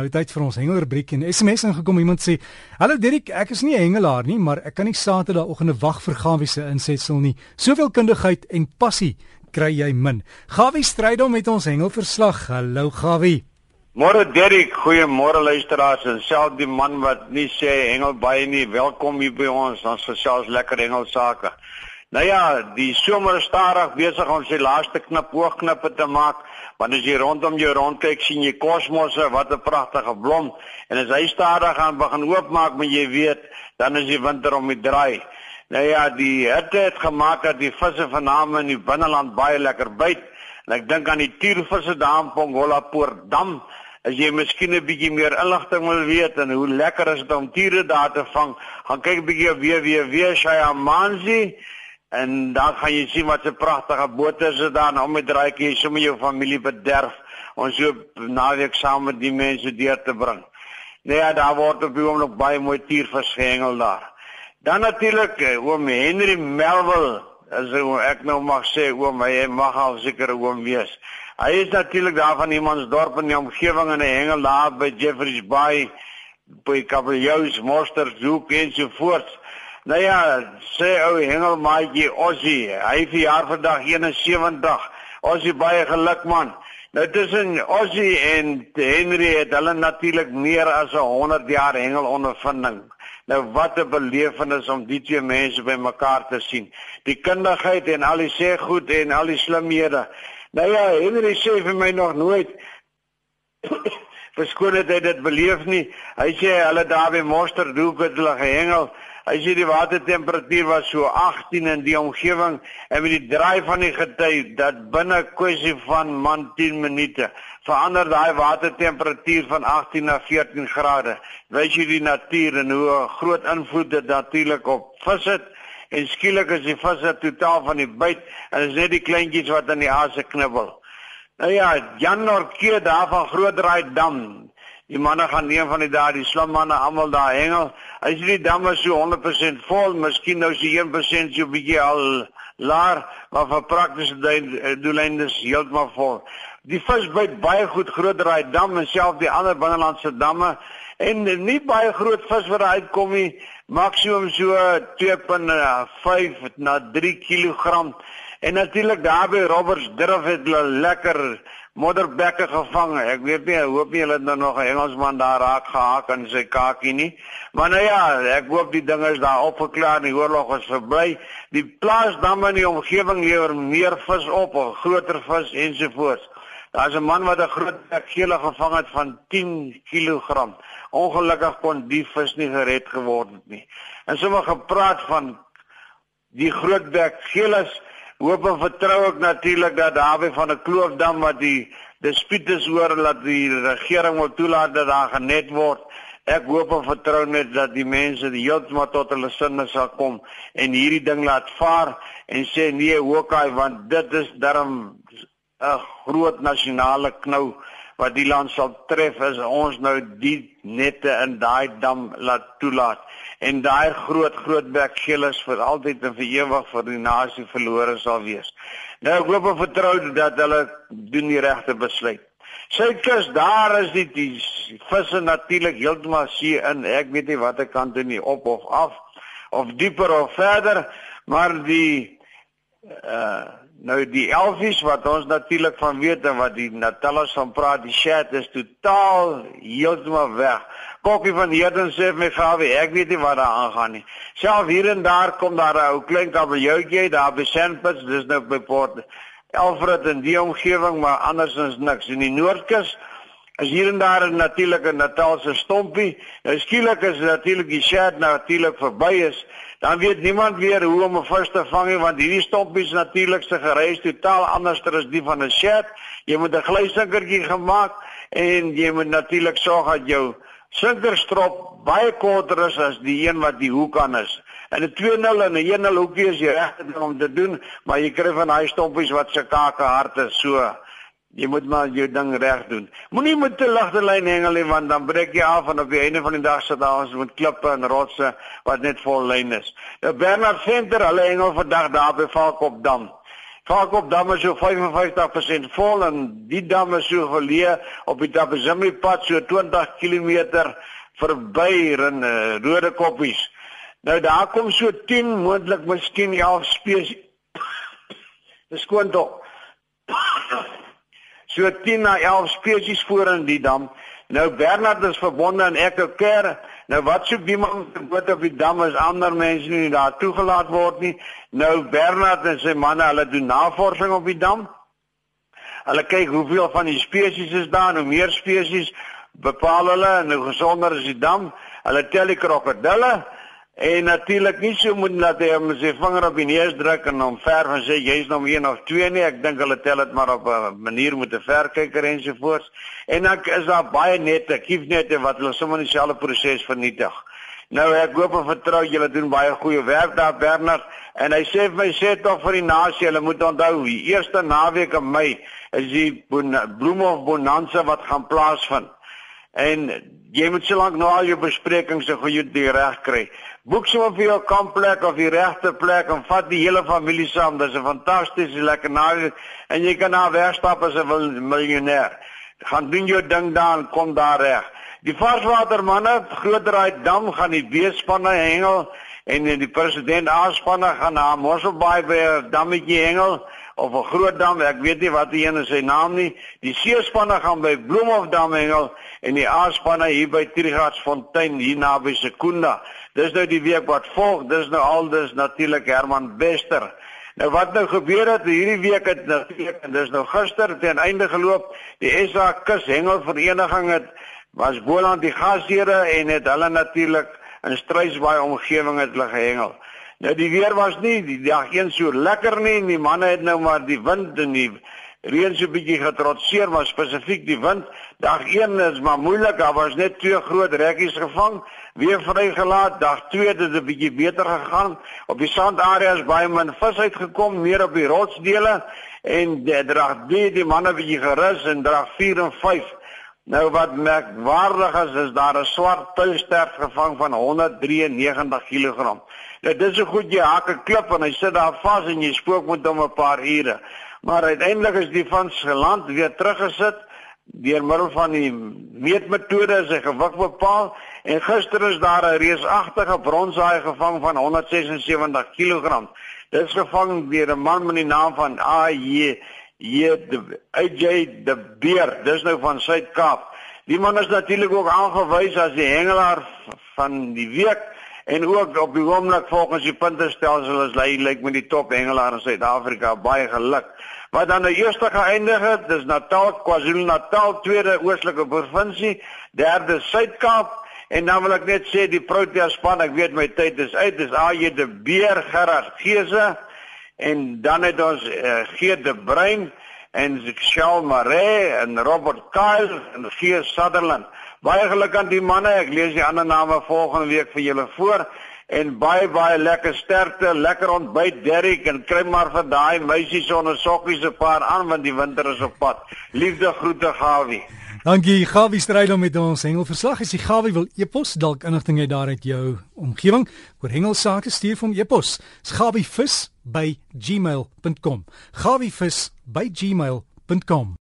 Nou tyd vir ons hengelrubriek en SMS ingekom iemand sê: "Hallo Dirk, ek is nie 'n hengelaar nie, maar ek kan nie Saterdagoggende wag vir Gawie se insetsel nie. Soveel kundigheid en passie kry jy min. Gawie stry dan met ons hengelverslag. Hallo Gawie. Môre Dirk, goeiemôre luisteraars en self die man wat nie sê hengel baie nie, welkom hier by ons. Ons gesels lekker hengelsake. Nou ja, die somer is stadig besig om sy laaste knip oogknippe te maak. Want as jy rondom jou rondkyk, sien jy kosmosse, wat 'n pragtige blom. En as hy stadig gaan begin oopmaak, moet jy weet, dan is die winter om die draai. Nou ja, die hitte het gemaak dat die visse vanaand in die binneland baie lekker byt. En ek dink aan die tuurvisse daar in Pongola Poort Dam. As jy miskien 'n bietjie meer inligting wil weet en hoe lekker is dit om tiere daar te vang, gaan kyk 'n bietjie op www.shayamanzi En dan gaan jy sien wat 'n pragtige boot is dit daar om met draaitjie sommer jou familie bederf ons so naweek saam met die mense deur te bring. Nee, daar word op die oomblik baie mooi tiervis gehengel daar. Dan natuurlik eh, oom Henry Melville, as ek nou mag sê oom, hy mag al seker oom wees. Hy is natuurlik daar van iemandsdorp in die omgewing en hy hengel daar by Jeffreys Bay by Kabeljous, Monster Zoek en so voort. Nou ja, sê ou hengelmaatjie Ossie, hy verjaar vandag 71. Ossie baie geluk man. Nou tussen Ossie en Henry het hulle natuurlik meer as 100 jaar hengelondervinding. Nou wat 'n belewenis om die twee mense bymekaar te sien. Die kundigheid en al die sê goed en al die slimhede. Nou ja, Henry sê vir my nog nooit verskoon het hy dit beleef nie. Hy sê hulle daar by Monster Doek het hulle gehengel. As jy die watertemperatuur was so 18 in die omgewing en met die draai van die gety dat binne kwessie van man 10 minute verander daai watertemperatuur van 18 na 14 grade. Wys jy die natuur en hoe groot invloed dit natuurlik op vis het en skielik is die visse totaal van die byt en is net die kleintjies wat in die aase knibbel. Nou ja, Jan Norke daar van Grootdraai dam Die manne gaan een van die dae die slim manne almal daar hengel. As jy die damme so 100% vol, miskien nou so 1% so bietjie al laer, maar vir praktiese doeleindes is heeltemal vol. Die vis byt baie goed groot draai dam en self die ander binnelandse damme en nie baie groot vis wat uitkom nie, maksimum so 2.5 na 3 kg. En natuurlik daar by Roberts Durf het hulle lekker modderbekke gevang. Ek weet nie, ek hoop nie hulle het nou nog 'n Engelsman daar raak gehaak in sy kakie nie. Maar nou ja, ek hoop die ding is daar opgeklaar, die oorlog is verby. Die plaasdamme in die omgewing lewer meer vis op, groter vis ensovoorts. Daar's 'n man wat 'n groot gele gevang het van 10 kg. Ongelukkig kon die vis nie gered geword het nie. En sommer gepraat van die grootbek geeles hoop en vertrou ek natuurlik dat daarby van 'n kloofdam wat die disputes oor laat die regering wil toelaat dat daar genet word. Ek hoop en vertrou net dat die mense die heeltemal tot hulle sinne sal kom en hierdie ding laat vaar en sê nee, hoekom want dit is darm 'n groot nasionale knou wat die land sal tref as ons nou die nette in daai dam laat toelaat en daai groot groot bekgilles vir altyd en vir ewig vir die nasie verlore sal wees. Nou ek hoop en vertrou dat hulle doen die regte besluit. Suidkus daar is die, die visse natuurlik heeltemal see in. Ek weet nie watter kant toe nie op of af of dieper of verder, maar die uh Nou die elfies wat ons natuurlik van weet en wat die Natalas van praat, die chat is totaal heeltemal weg. Kokkie van Heden sê my gawe, ek weet nie wat daar aangaan nie. Self hier en daar kom daar 'n ou klein kabeljoutjie daar by Sandpits, dis nou by Port Alfred en die omgewing, maar andersins niks. In die Noordkus is hier en daar 'n natuurlike Natalse stompie. Nou skielik is natuurlik die chat natuurlik verby is dan weet niemand weer hoe om 'n vis te vang nie want hierdie stoppies natuurlik se gereis totaal anders as die van 'n shed. Jy moet 'n glysinkertjie gemaak en jy moet natuurlik sorg dat jou sinkerstrop baie korter is as die een wat die hoek aan is. En 'n 2-0 en 'n 1-0 hoekie is jy reg om te doen, maar jy kry van daai stoppies wat se kake hard is so. Jy moet maar jou ding reg doen. Moenie met te ligte lyn hengel nie want dan breek jy af en op die einde van die dag sit daar ons met klippe en rotse wat net vol lyn is. Nou Bernard Venter, hulle hengel vandag daar by Valkopdam. Kaapop dam is so 55% vol en die dam is so geleë op die Tabazimbi pad so 20 km verby in uh, Rode Koppies. Nou daar kom so 10 moontlik miskien 11 spesies. Dis skoon tog. So 10 na 11 spesies voor in die dam. Nou Bernard is verbonde aan Echo Care. Nou wat soek die man wat op die dam is ander mense nie daar toegelaat word nie. Nou Bernard en sy manne, hulle doen navorsing op die dam. Hulle kyk hoeveel van die spesies is daar, hoe meer spesies bepaal hulle en hoe gesonder is die dam. Hulle tel die krokodille En natuurlik nie so moet laat hy hom sy vinger op die neus druk en hom verf en sê jy's nog een of twee nie. Ek dink hulle tel dit maar op 'n manier met 'n verkyker ensovoorts. En dan is daar baie nette, kiefnette wat hulle sommer in dieselfde proses vernietig. Nou ek hoop en vertrou julle doen baie goeie werk daar Bernard en hy sê vir my sê tog vir die nasie hulle moet onthou die eerste naweek in Mei is die bloemhof bonanza wat gaan plaasvind. En jy moet so lank na al jou besprekings se goed die reg kry. Boek sommer vir jou kampplek of die regte plek en vat die hele familie saam. Dis 'n fantastiese lekker naweek en jy kan daar wegstap as 'n miljonair. Gaan doen jou ding daar kom daar reg. Die varswatermanne, Grootdraai dam gaan die beespanne hengel en die president aanspanne gaan na Mosselbaai by 'n dammetjie hengel of 'n groot dam, ek weet nie wat die een is sy naam nie. Die seespanne gaan by Bloemhofdam hengel en die aanspanne hier by Trigasfontein hier naby Sekunda. Dis nou die week wat volg. Dis nou al dis natuurlik Herman Bester. Nou wat nou gebeur het hierdie week het natuurlik en dis nou gister teen einde geloop. Die SA Kus Hengel Vereniging het was Boland die gasheere en het hulle natuurlik in Struisbaai omgewing het hulle gehengel. Nou die weer was nie die dag een so lekker nie en die manne het nou maar die wind en die reën so bietjie getrotseer maar spesifiek die wind. Dag 1 is maar moeilik, daar was net twee groot rekkies gevang, weer vrygelaat. Dag 2 het dit 'n bietjie beter gegaan. Op die sandareas baie min vis uitgekom, meer op die rotsdele en dag 3 die manne bietjie gerus en dag 4 en 5 Nou wat merkwaardig is is daar 'n swart tuistert gevang van 193 kg. Nou dis so goed jy hak 'n klip en hy sit daar vas en jy spook met hom 'n paar ure. Maar uiteindelik is die van se land weer teruggesit deur middel van die meetmetode is sy gewig bepaal en gister is daar 'n reusagtige bronshaai gevang van 176 kg. Dit is gevang deur 'n man met die naam van AJ hier die AJ die beer. Dis nou van Suid-Kaap. Die man is natuurlik ook aangewys as die hengelaar van die week en ook op die oomblik volgens die puntestelsel is hy lyk met die top hengelaar in Suid-Afrika. Baie geluk. Wat dan nou eerste geëindig het dis Natal KwaZulu-Natal tweede oostelike provinsie derde Suid-Kaap en dan wil ek net sê die Protea span ek weet my tyd is uit dis AJ die beer Gerard Geese en dan het ons uh, Geert de Bruin en Charles Maree en Robert Kyle en Geert Sutherland. Baie geluk aan die manne. Ek lees die ander name volgende week vir julle voor en baie baie lekker sterkte, lekker ontbyt Derrick en kry maar vir daai meisies sonder sokkies 'n paar aan want die winter is op pad. Liefde groete Gawie. Dankie Gawie stryd om met ons hengelverslag. As jy Gawie wil epos dalk inligting uit daar uit jou omgewing oor hengelsake stuur vir hom epos. Gawie vis by gmail.com. Gawie vis by gmail.com.